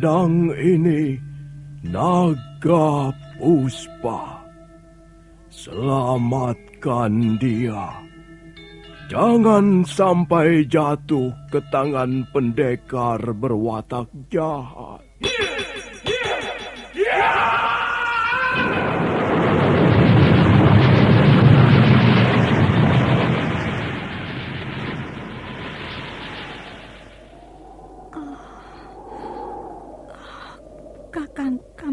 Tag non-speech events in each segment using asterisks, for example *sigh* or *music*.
Pedang ini Naga Puspa. Selamatkan dia. Jangan sampai jatuh ke tangan pendekar berwatak jahat.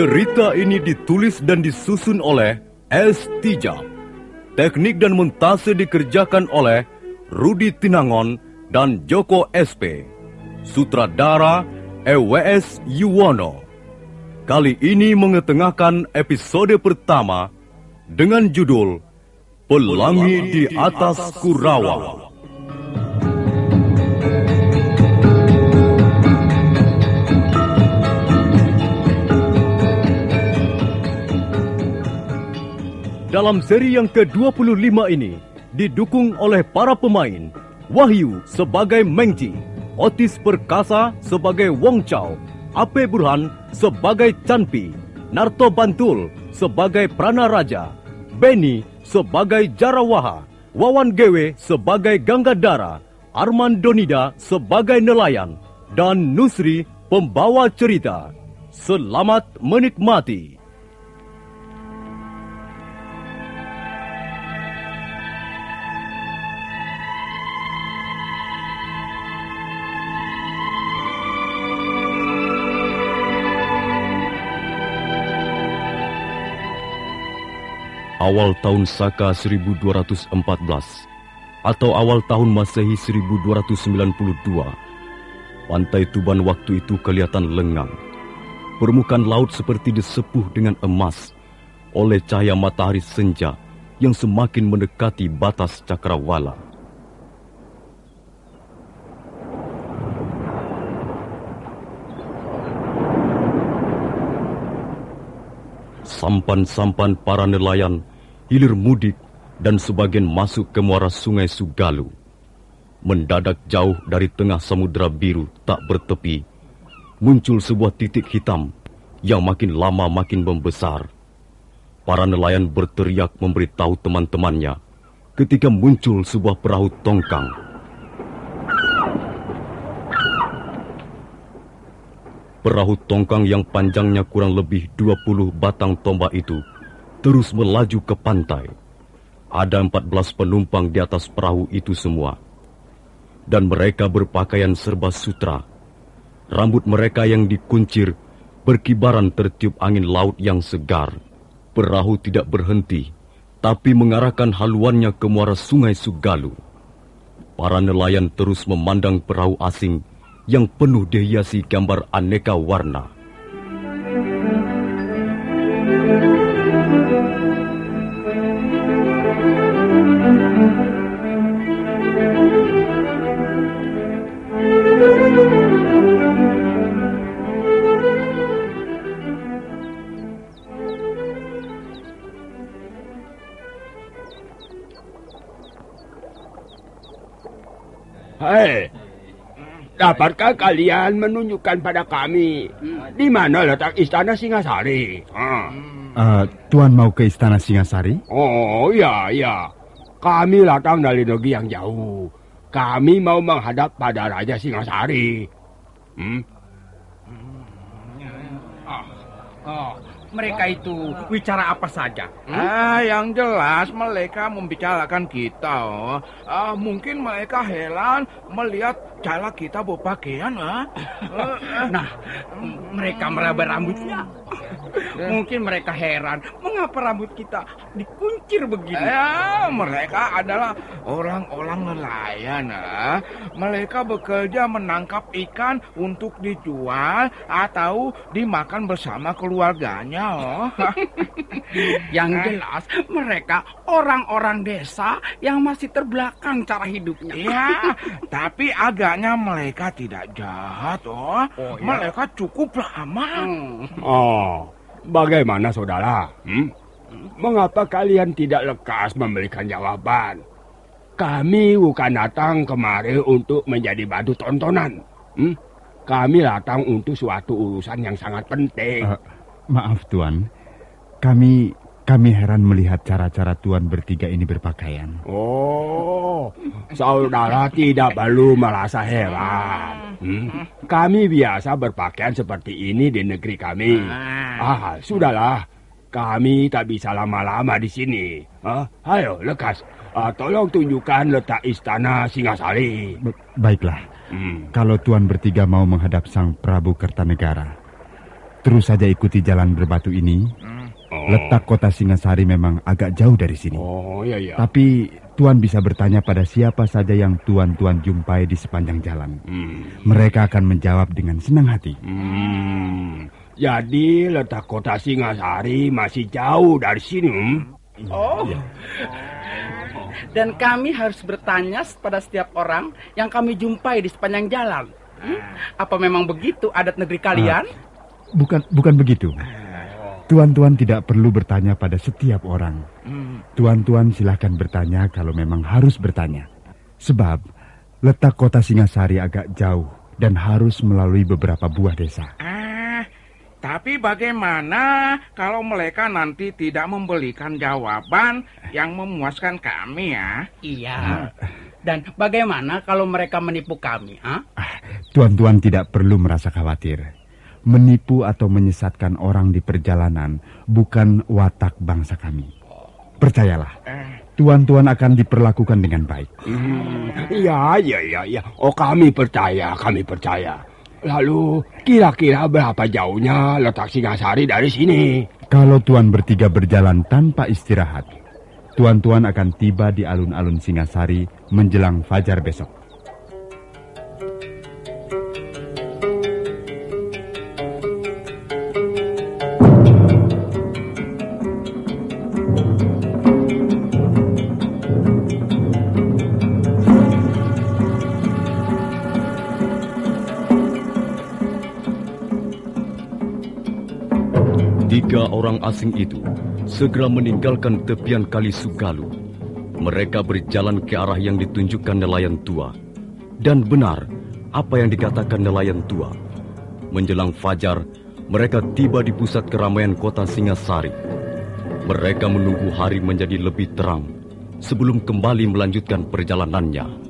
Cerita ini ditulis dan disusun oleh S. Tijab. Teknik dan montase dikerjakan oleh Rudi Tinangon dan Joko SP. Sutradara EWS Yuwono. Kali ini mengetengahkan episode pertama dengan judul Pelangi di atas Kurawa. Dalam seri yang ke-25 ini, didukung oleh para pemain, Wahyu sebagai Mengji, Otis Perkasa sebagai Wong Chow, Ape Burhan sebagai Chanpi, Narto Bantul sebagai Prana Raja, Benny sebagai Jarawaha, Wawan Gewe sebagai Ganggadara, Arman Donida sebagai nelayan, dan Nusri pembawa cerita. Selamat menikmati. Awal tahun Saka 1214 atau awal tahun Masehi 1292. Pantai Tuban waktu itu kelihatan lengang. Permukaan laut seperti disepuh dengan emas oleh cahaya matahari senja yang semakin mendekati batas cakrawala. Sampan-sampan para nelayan hilir mudik dan sebagian masuk ke muara sungai Sugalu. Mendadak jauh dari tengah samudera biru tak bertepi, muncul sebuah titik hitam yang makin lama makin membesar. Para nelayan berteriak memberitahu teman-temannya ketika muncul sebuah perahu tongkang. Perahu tongkang yang panjangnya kurang lebih 20 batang tombak itu terus melaju ke pantai. Ada 14 penumpang di atas perahu itu semua. Dan mereka berpakaian serba sutra. Rambut mereka yang dikuncir Berkibaran tertiup angin laut yang segar. Perahu tidak berhenti, tapi mengarahkan haluannya ke muara sungai Sugalu. Para nelayan terus memandang perahu asing yang penuh dihiasi gambar aneka warna. Dapatkah kalian menunjukkan pada kami di mana letak istana Singasari? Ah. Uh, Tuan mau ke istana Singasari? Oh, ya, ya. Kami datang dari negeri yang jauh. Kami mau menghadap pada Raja Singasari. Hmm? Oh, mereka itu bicara apa saja? Hmm? Ah, yang jelas mereka membicarakan kita. Oh. Ah, mungkin mereka heran melihat cara kita berpakaian. Ah. *laughs* nah, mereka meraba rambutnya. *laughs* Mungkin mereka heran mengapa rambut kita dikuncir begini. Ya, mereka adalah orang-orang nelayan. Ah. Mereka bekerja menangkap ikan untuk dijual atau dimakan bersama keluarganya. Oh. *laughs* yang jelas mereka orang-orang desa yang masih terbelakang cara hidupnya. Ya, tapi agaknya mereka tidak jahat. Oh, oh ya? mereka cukup lama. Hmm. Oh. Bagaimana saudara? Hmm? Mengapa kalian tidak lekas memberikan jawaban? Kami bukan datang kemari untuk menjadi batu tontonan. Hmm? Kami datang untuk suatu urusan yang sangat penting. Uh, maaf Tuan, kami kami heran melihat cara-cara Tuan bertiga ini berpakaian. Oh, saudara tidak perlu merasa heran. Hmm? Kami biasa berpakaian seperti ini di negeri kami. Ah, sudahlah. Kami tak bisa lama-lama di sini. Ah, ayo, lekas. Ah, tolong tunjukkan letak istana Singasari. baiklah. Hmm. Kalau Tuan bertiga mau menghadap Sang Prabu Kertanegara, terus saja ikuti jalan berbatu ini. Hmm Oh. Letak kota Singasari memang agak jauh dari sini. Oh, iya, iya. Tapi Tuan bisa bertanya pada siapa saja yang Tuan-Tuan jumpai di sepanjang jalan. Hmm. Mereka akan menjawab dengan senang hati. Hmm. Jadi letak kota Singasari masih jauh dari sini. Hmm? Oh. Ya. Dan kami harus bertanya pada setiap orang yang kami jumpai di sepanjang jalan. Hmm? Apa memang begitu adat negeri kalian? Uh, bukan, bukan begitu. Tuan-tuan tidak perlu bertanya pada setiap orang. Tuan-tuan silahkan bertanya kalau memang harus bertanya. Sebab letak kota Singasari agak jauh dan harus melalui beberapa buah desa. Ah, tapi bagaimana kalau mereka nanti tidak memberikan jawaban yang memuaskan kami ya? Iya. Ah. Dan bagaimana kalau mereka menipu kami? Ah, tuan-tuan tidak perlu merasa khawatir menipu atau menyesatkan orang di perjalanan bukan watak bangsa kami. Percayalah, tuan-tuan akan diperlakukan dengan baik. Iya, iya, iya, iya. Oh, kami percaya, kami percaya. Lalu, kira-kira berapa jauhnya letak Singasari dari sini? Kalau tuan bertiga berjalan tanpa istirahat, tuan-tuan akan tiba di alun-alun Singasari menjelang fajar besok. Asing itu segera meninggalkan tepian kali Sugalu. Mereka berjalan ke arah yang ditunjukkan nelayan tua. Dan benar apa yang dikatakan nelayan tua. Menjelang fajar, mereka tiba di pusat keramaian kota Singasari. Mereka menunggu hari menjadi lebih terang sebelum kembali melanjutkan perjalanannya.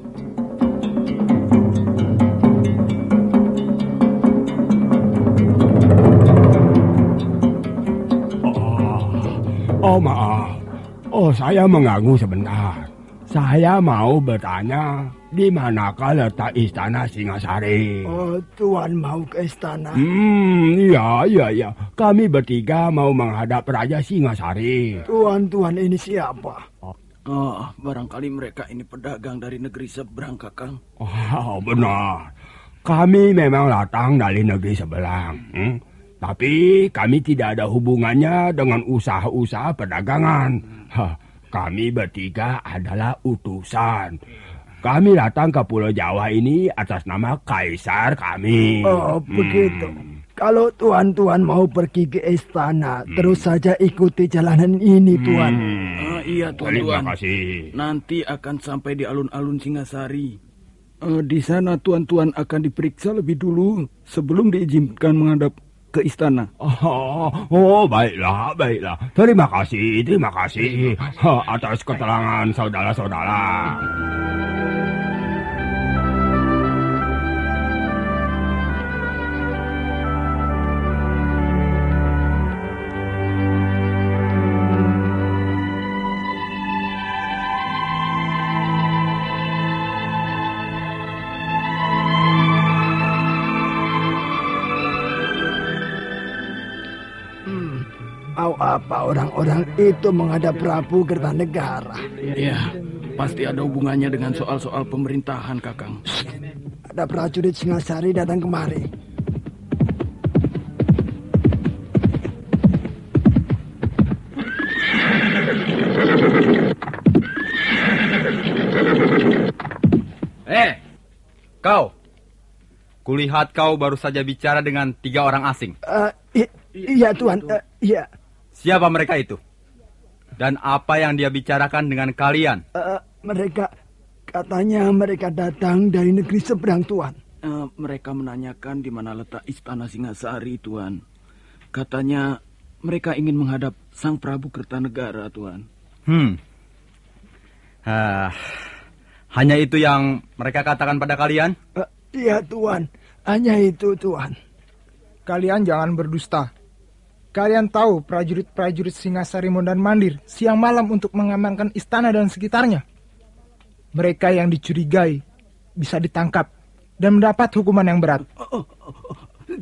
Oh maaf, oh saya mengganggu sebentar. Saya mau bertanya, di manakah letak istana Singasari? Oh, Tuan mau ke istana. Hmm, iya, iya, iya. Kami bertiga mau menghadap Raja Singasari. Tuan-tuan ini siapa? Oh, barangkali mereka ini pedagang dari negeri seberang, Kakang. Oh, benar. Kami memang datang dari negeri sebelah. Hmm? Tapi kami tidak ada hubungannya dengan usaha-usaha perdagangan. Hah, kami bertiga adalah utusan. Kami datang ke Pulau Jawa ini atas nama kaisar kami. Oh, begitu. Hmm. Kalau tuan-tuan mau pergi ke istana, terus saja ikuti jalanan ini, tuan. Hmm. Ah, iya, Terima tuan-tuan. kasih. Nanti akan sampai di alun-alun Singasari. Eh, di sana tuan-tuan akan diperiksa lebih dulu sebelum diizinkan menghadap ke istana Oh, oh baiklah baiklah terima kasih terima kasih atas keterangan saudara-saudara Mau apa orang-orang itu menghadap Prabu Kertanegara? Iya, pasti ada hubungannya dengan soal-soal pemerintahan, Kakang. Ada prajurit Singasari datang kemari. Eh, kau. Kulihat kau baru saja bicara dengan tiga orang asing. Eh, i- iya, tuan. Eh, iya. Siapa mereka itu? Dan apa yang dia bicarakan dengan kalian? Eh, mereka katanya mereka datang dari negeri seberang, tuan. Eh, mereka menanyakan di mana letak istana Singasari, Tuan. Katanya mereka ingin menghadap Sang Prabu Kertanegara, Tuan. Hmm. Ah, hanya itu yang mereka katakan pada kalian? Eh, iya, tuan. Hanya itu, tuan. Kalian jangan berdusta. Kalian tahu prajurit-prajurit Singasari Mondan Mandir siang malam untuk mengamankan istana dan sekitarnya. Mereka yang dicurigai bisa ditangkap dan mendapat hukuman yang berat.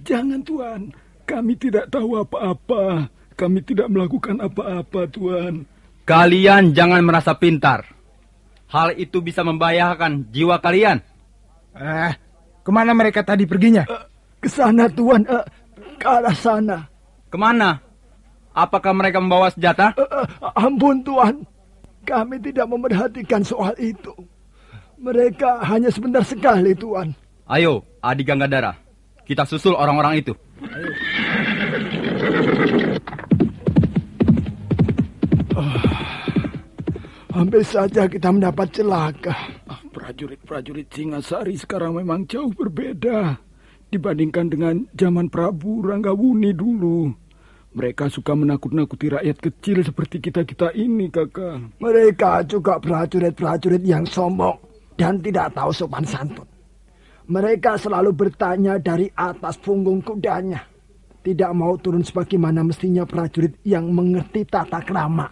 Jangan tuan, kami tidak tahu apa-apa. Kami tidak melakukan apa-apa tuan. Kalian jangan merasa pintar. Hal itu bisa membahayakan jiwa kalian. Eh, ke mana mereka tadi perginya? Ke sana, tuan. Eh, ke arah sana. Ke mana? Apakah mereka membawa senjata? Eh, eh, ampun, tuan. Kami tidak memerhatikan soal itu. Mereka hanya sebentar sekali, tuan. Ayo, Adi Ganggadara. Kita susul orang-orang itu. Hampir saja kita mendapat celaka. Ah, Prajurit-prajurit Singasari sekarang memang jauh berbeda dibandingkan dengan zaman Prabu Ranggawuni dulu. Mereka suka menakut-nakuti rakyat kecil seperti kita-kita ini, kakak. Mereka juga prajurit-prajurit yang sombong dan tidak tahu sopan santun. Mereka selalu bertanya dari atas punggung kudanya. Tidak mau turun sebagaimana mestinya prajurit yang mengerti tata krama.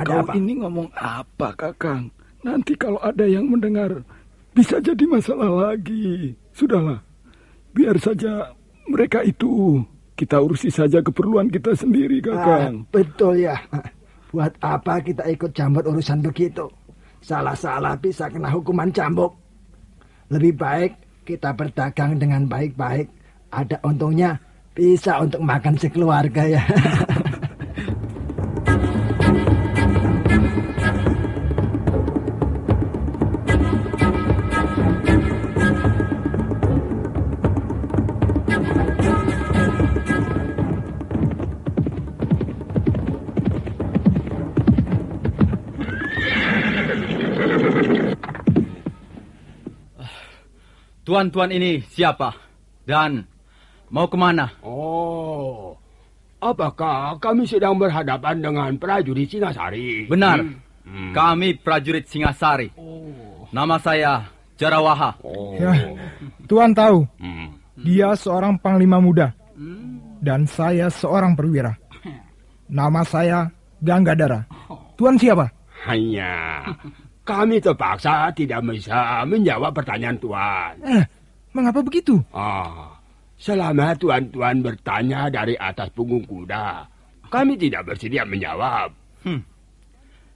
Ada Kau apa? ini ngomong apa, kakang? Nanti kalau ada yang mendengar, bisa jadi masalah lagi. Sudahlah, biar saja mereka itu. Kita urusi saja keperluan kita sendiri, Ah, kakang. betul ya. Buat apa kita ikut campur urusan begitu? Salah-salah bisa kena hukuman cambuk. Lebih baik kita berdagang dengan baik-baik. Ada untungnya bisa untuk makan sekeluarga ya. *laughs* Tuan-tuan ini siapa? Dan mau ke mana? Oh, apakah kami sedang berhadapan dengan prajurit Singasari? Benar. Hmm. Kami prajurit Singasari. Nama saya Jarawaha. Oh. Ya, Tuan tahu, Hmm. dia seorang panglima muda. Dan saya seorang perwira. Nama saya Ganggadara. Tuan siapa? Hanya kami terpaksa tidak bisa menjawab pertanyaan Tuan. Eh, mengapa begitu? Ah, selama Tuan-Tuan bertanya dari atas punggung kuda, kami tidak bersedia menjawab. Hmm.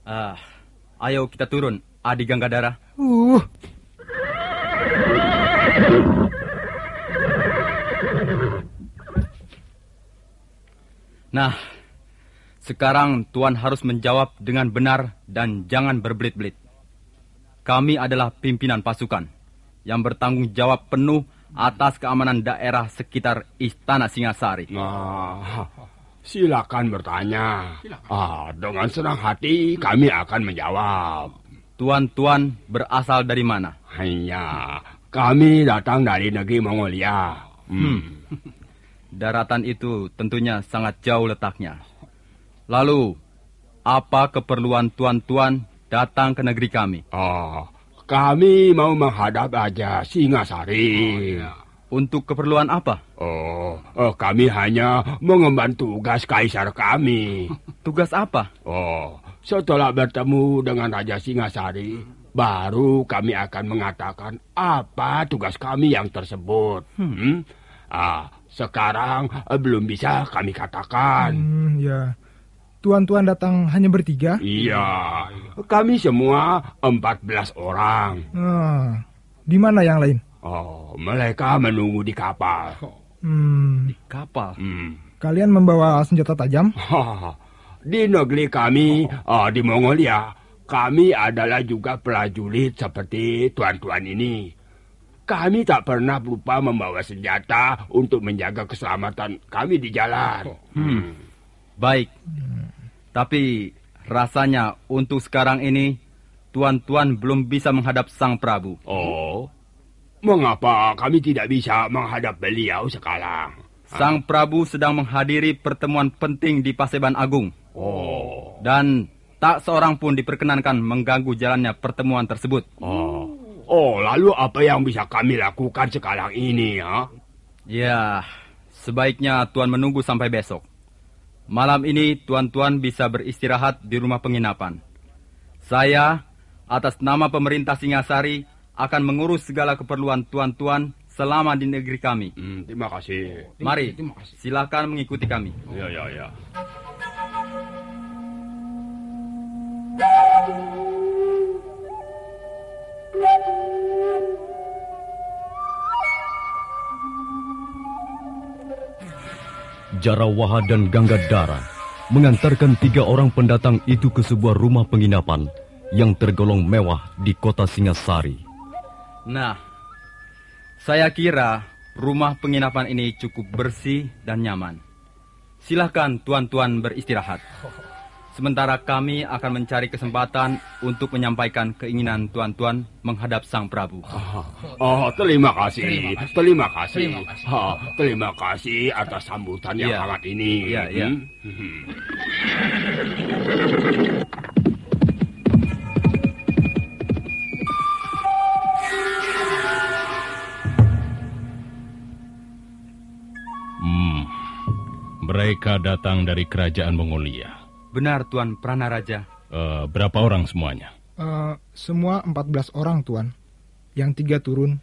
Ah, ayo kita turun, Adi Ganggadara. Uh, Nah, sekarang Tuan harus menjawab dengan benar dan jangan berbelit-belit. Kami adalah pimpinan pasukan yang bertanggung jawab penuh atas keamanan daerah sekitar Istana Singasari. Nah, silakan bertanya. Ah, dengan senang hati kami akan menjawab. Tuan-tuan berasal dari mana? Hanya kami datang dari negeri Mongolia. Hmm. Daratan itu tentunya sangat jauh letaknya. Lalu, apa keperluan tuan-tuan datang ke negeri kami? Oh, kami mau menghadap Raja Singasari. Untuk keperluan apa? Oh, oh, kami hanya mengemban tugas kaisar kami. *laughs* Tugas apa? Oh, setelah bertemu dengan Raja Singasari, baru kami akan mengatakan apa tugas kami yang tersebut. Hmm? Ah, sekarang eh, belum bisa kami katakan. hmm, ya. Tuan-tuan datang hanya bertiga? Iya, kami semua 14 orang. Ah, di mana yang lain? Oh, mereka menunggu di kapal. Hmm, Kapal. Hmm. kalian membawa senjata tajam? Di negeri kami, ah, di Mongolia, kami adalah juga prajurit seperti tuan-tuan ini. Kami tak pernah lupa membawa senjata untuk menjaga keselamatan kami di jalan. Hmm. Baik. Tapi rasanya untuk sekarang ini tuan-tuan belum bisa menghadap Sang Prabu. Oh, mengapa kami tidak bisa menghadap beliau sekarang? Sang Prabu sedang menghadiri pertemuan penting di Paseban Agung Oh, dan tak seorang pun diperkenankan mengganggu jalannya pertemuan tersebut. oh, oh, lalu apa yang bisa kami lakukan sekarang ini, ya? Ya, sebaiknya tuan menunggu sampai besok. Malam ini tuan-tuan bisa beristirahat di rumah penginapan. Saya, atas nama pemerintah Singasari, akan mengurus segala keperluan tuan-tuan selama di negeri kami. Hmm, terima kasih. Mari, silakan mengikuti kami. Ya, ya, ya. Jarawaha dan Ganggadara mengantarkan tiga orang pendatang itu ke sebuah rumah penginapan yang tergolong mewah di kota Singasari. Nah, saya kira rumah penginapan ini cukup bersih dan nyaman. Silahkan tuan-tuan beristirahat. Sementara kami akan mencari kesempatan untuk menyampaikan keinginan tuan-tuan menghadap Sang Prabu. Oh, terima kasih. Terima kasih. Ah, terima kasih atas sambutan yang Iya. hangat ini. Iya, iya. Hmm? Hmm, mereka datang dari kerajaan Mongolia. Benar, Tuan Pranaraja. Eh, berapa orang semuanya? Eh, semua 14 orang, Tuan. Yang tiga turun,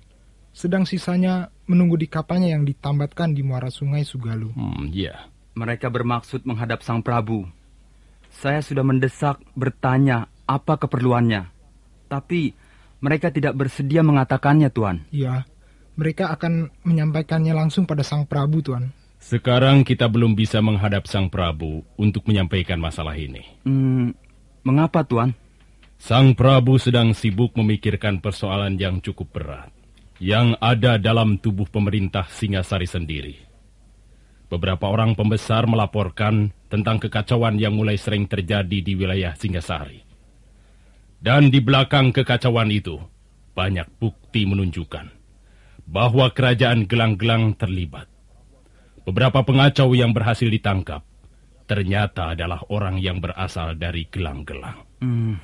sedang sisanya menunggu di kapalnya yang ditambatkan di muara sungai Sugalu. Hmm, ya. Mereka bermaksud menghadap Sang Prabu. Saya sudah mendesak bertanya apa keperluannya. Tapi mereka tidak bersedia mengatakannya, Tuan. Iya, mereka akan menyampaikannya langsung pada Sang Prabu, Tuan. Sekarang kita belum bisa menghadap Sang Prabu untuk menyampaikan masalah ini. Hmm, mengapa, Tuan? Sang Prabu sedang sibuk memikirkan persoalan yang cukup berat yang ada dalam tubuh pemerintah Singasari sendiri. Beberapa orang pembesar melaporkan tentang kekacauan yang mulai sering terjadi di wilayah Singasari. Dan di belakang kekacauan itu, banyak bukti menunjukkan bahwa kerajaan gelang-gelang terlibat. Beberapa pengacau yang berhasil ditangkap ternyata adalah orang yang berasal dari gelang-gelang. Hmm.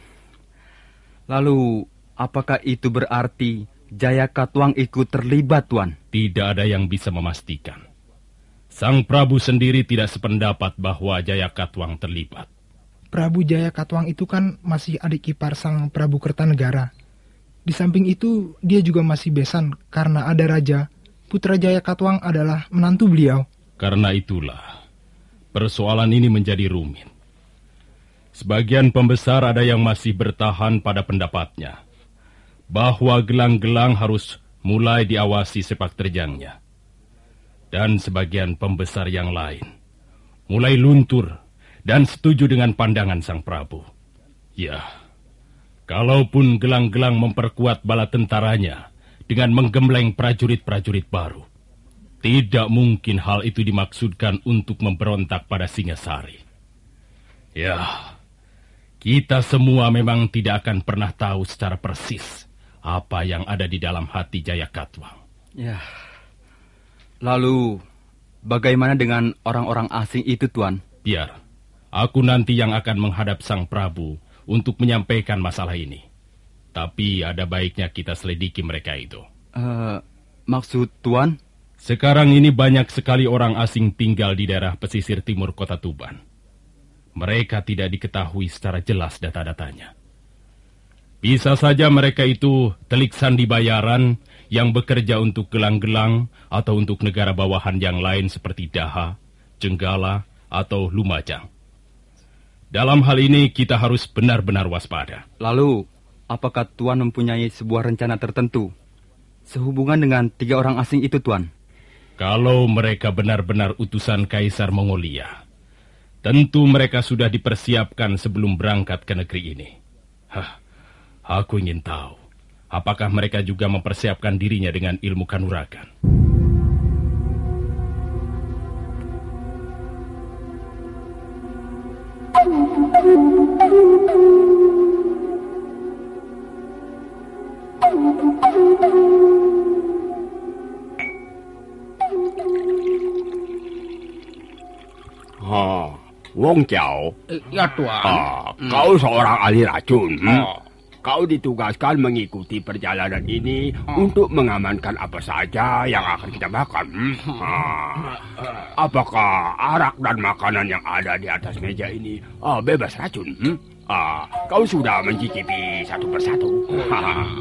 Lalu, apakah itu berarti Jaya Katuang ikut terlibat, Tuan? Tidak ada yang bisa memastikan. Sang Prabu sendiri tidak sependapat bahwa Jaya Katwang terlibat. Prabu Jaya Katwang itu kan masih adik ipar sang Prabu Kertanegara. Di samping itu, dia juga masih besan karena ada raja. Putra Jaya Katwang adalah menantu beliau. Karena itulah, persoalan ini menjadi rumit. Sebagian pembesar ada yang masih bertahan pada pendapatnya bahwa gelang-gelang harus mulai diawasi sepak terjangnya. Dan sebagian pembesar yang lain mulai luntur dan setuju dengan pandangan sang Prabu. Ya, kalaupun gelang-gelang memperkuat bala tentaranya dengan menggembleng prajurit-prajurit baru, tidak mungkin hal itu dimaksudkan untuk memberontak pada Singasari. Ya, kita semua memang tidak akan pernah tahu secara persis apa yang ada di dalam hati Jaya Katwang. Ya. Lalu, bagaimana dengan orang-orang asing itu, Tuan? Biar, aku nanti yang akan menghadap Sang Prabu untuk menyampaikan masalah ini. Tapi ada baiknya kita selidiki mereka itu. Uh, maksud Tuan? Sekarang ini banyak sekali orang asing tinggal di daerah pesisir timur kota Tuban. Mereka tidak diketahui secara jelas data-datanya. Bisa saja mereka itu telik sandi bayaran yang bekerja untuk gelang-gelang atau untuk negara bawahan yang lain seperti Daha, Jenggala, atau Lumajang. Dalam hal ini kita harus benar-benar waspada. Lalu, apakah Tuan mempunyai sebuah rencana tertentu sehubungan dengan tiga orang asing itu, Tuan? Kalau mereka benar-benar utusan Kaisar Mongolia, Tentu mereka sudah dipersiapkan sebelum berangkat ke negeri ini. Hah, aku ingin tahu, apakah mereka juga mempersiapkan dirinya dengan ilmu kanuragan? Ha, Wong Jiao. Ya, Tuan. Ah, kau seorang ahli racun. Hmm? Kau ditugaskan mengikuti perjalanan ini untuk mengamankan apa saja yang akan kita makan. Hmm? Ah, apakah arak dan makanan yang ada di atas meja ini ah, bebas racun? Hmm? Ah, kau sudah mencicipi satu persatu.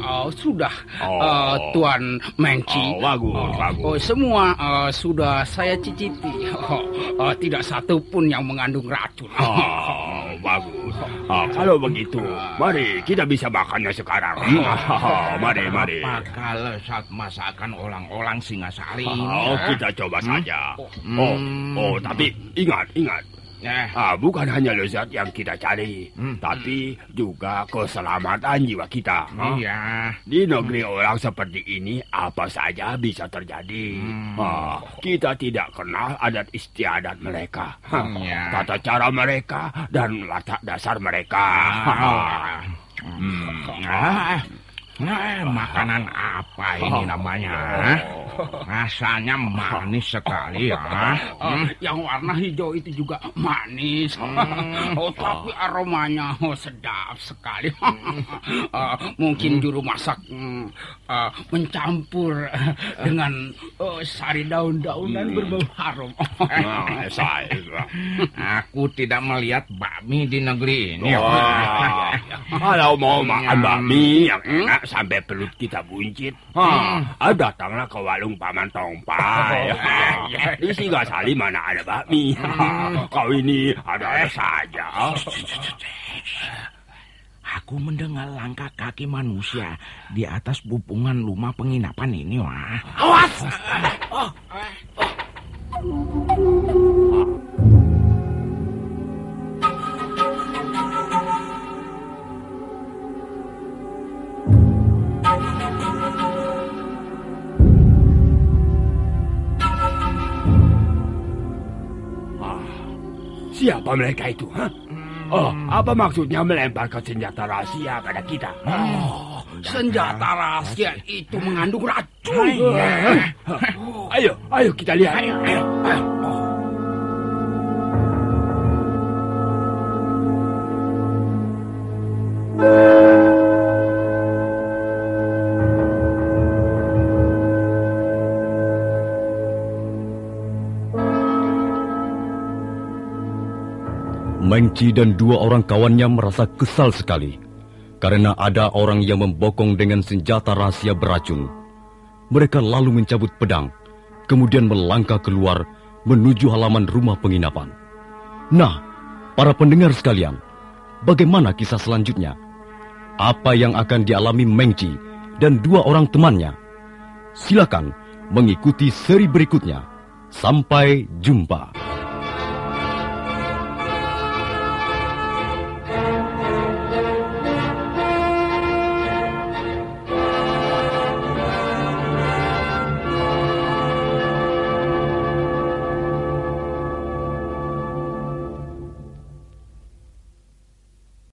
Oh, *laughs* sudah, Oh. Eh, Tuan Menci. Oh, bagus, bagus. Oh, semua eh, sudah saya cicipi. Oh, eh, tidak satu pun yang mengandung racun. Oh, bagus. Ah, kalau begitu, mari kita bisa makannya sekarang. Ah, *laughs* mari, mari. Apakah lezat masakan orang-orang Singasari ini? Oh, ya? kita coba Hmm? saja. Oh, Hmm. oh, tapi ingat, ingat. Eh, Ah, bukan hanya lezat yang kita cari, Hmm. tapi juga keselamatan jiwa kita. ah. iya. Di negeri orang seperti ini, apa saja bisa terjadi. Hmm. Ah, kita tidak kenal adat istiadat mereka, Hah, Iya. tata cara mereka, dan watak dasar mereka. Ah. Hmm. Ah, nah, makanan apa ini namanya? ah? Rasanya manis sekali ya. Eh, yang warna hijau itu juga manis. Hmm. *laughs* oh, tapi aromanya oh, sedap sekali. Eh, *laughs* mungkin juru masak eh, mencampur *laughs* dengan eh, sari daun-daunan berbau harum. Ah, saya. Aku tidak melihat bakmi di negeri ini. Wah, kalau mau makan Hmm. bakmi yang enak sampai perut kita buncit, ah, ah, datanglah ke warung Paman Tongpai. *laughs* *laughs* Di Singasari mana ada bakmi? Ah, *laughs* Kau ini ada-ada saja. Aku mendengar langkah kaki manusia di atas bupungan rumah penginapan ini, wah. Awas! Siapa mereka itu? Hah? Oh, apa maksudnya melemparkan senjata rahasia pada kita? Oh, senjata rahasia itu mengandung racun. Ayo, ayo kita lihat. Mengci dan dua orang kawannya merasa kesal sekali karena ada orang yang membokong dengan senjata rahasia beracun. Mereka lalu mencabut pedang, kemudian melangkah keluar menuju halaman rumah penginapan. Nah, para pendengar sekalian, bagaimana kisah selanjutnya? Apa yang akan dialami Mengci dan dua orang temannya? Silakan mengikuti seri berikutnya. Sampai jumpa.